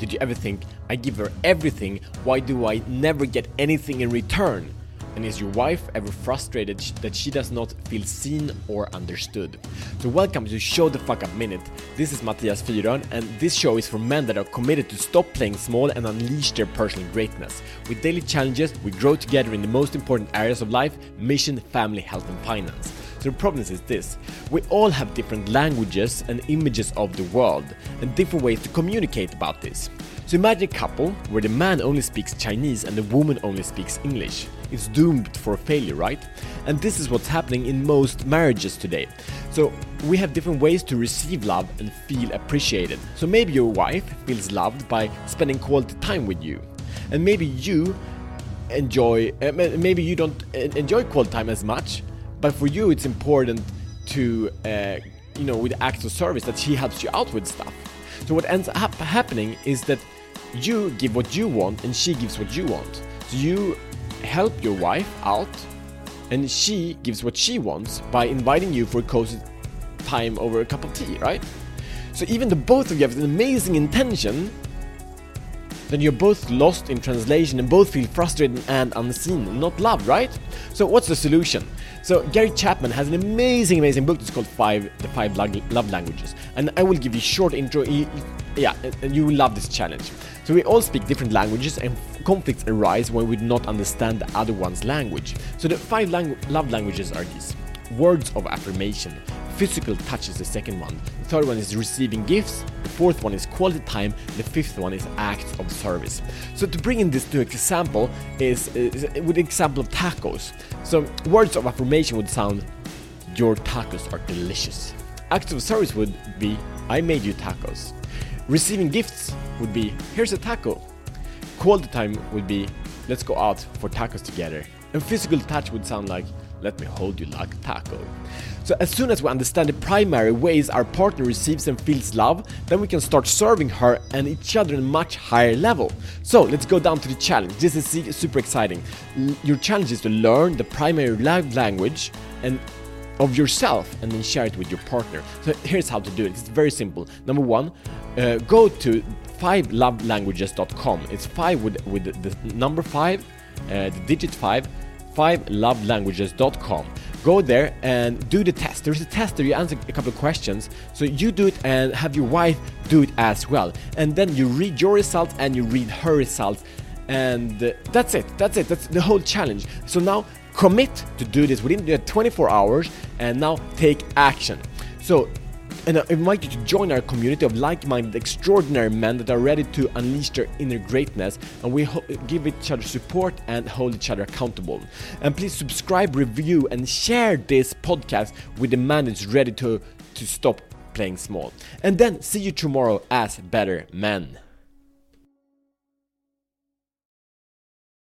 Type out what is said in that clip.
Did you ever think, I give her everything, why do I never get anything in return? And is your wife ever frustrated that she does not feel seen or understood? So welcome to Show the Fuck Up Minute. This is Matthias Fyron and this show is for men that are committed to stop playing small and unleash their personal greatness. With daily challenges, we grow together in the most important areas of life, mission, family, health and finance. The problem is this, we all have different languages and images of the world and different ways to communicate about this. So imagine a couple where the man only speaks Chinese and the woman only speaks English. It's doomed for failure, right? And this is what's happening in most marriages today. So we have different ways to receive love and feel appreciated. So maybe your wife feels loved by spending quality time with you. And maybe you enjoy uh, maybe you don't enjoy quality time as much, but for you it's important to uh, you know with acts of service that she helps you out with stuff. So what ends up happening is that you give what you want and she gives what you want. So you help your wife out and she gives what she wants by inviting you for a cozy time over a cup of tea, right? So even the both of you have an amazing intention, then you're both lost in translation and both feel frustrated and unseen, not loved, right? So what's the solution? So Gary Chapman has an amazing, amazing book. It's called Five: The Five Love Languages, and I will give you a short intro. Yeah, and you will love this challenge. So we all speak different languages, and conflicts arise when we do not understand the other one's language. So the five love languages are these: words of affirmation, physical touch is the second one. The third one is receiving gifts. The fourth one is quality time. The fifth one is acts of service. So to bring in this to example is, is with example of tacos. So words of affirmation would sound, your tacos are delicious. Acts of service would be, I made you tacos. Receiving gifts would be, here's a taco. Quality time would be, let's go out for tacos together. And physical touch would sound like, let me hold you like a taco. So as soon as we understand the primary ways our partner receives and feels love, then we can start serving her and each other on a much higher level. So let's go down to the challenge. This is super exciting. Your challenge is to learn the primary love language and of yourself and then share it with your partner. So here's how to do it. It's very simple. Number one, uh, go to fivelovelanguages.com. It's five with with the number five, uh, the digit five 5lovelanguages.com. Go there and do the test. There's a test there, you answer a couple of questions. So you do it and have your wife do it as well. And then you read your results and you read her results. And uh, that's it. That's it. That's the whole challenge. So now commit to do this within 24 hours and now take action. So and I invite you to join our community of like-minded extraordinary men that are ready to unleash their inner greatness and we give each other support and hold each other accountable. And please subscribe, review and share this podcast with the man that's ready to, to stop playing small. And then see you tomorrow as better men.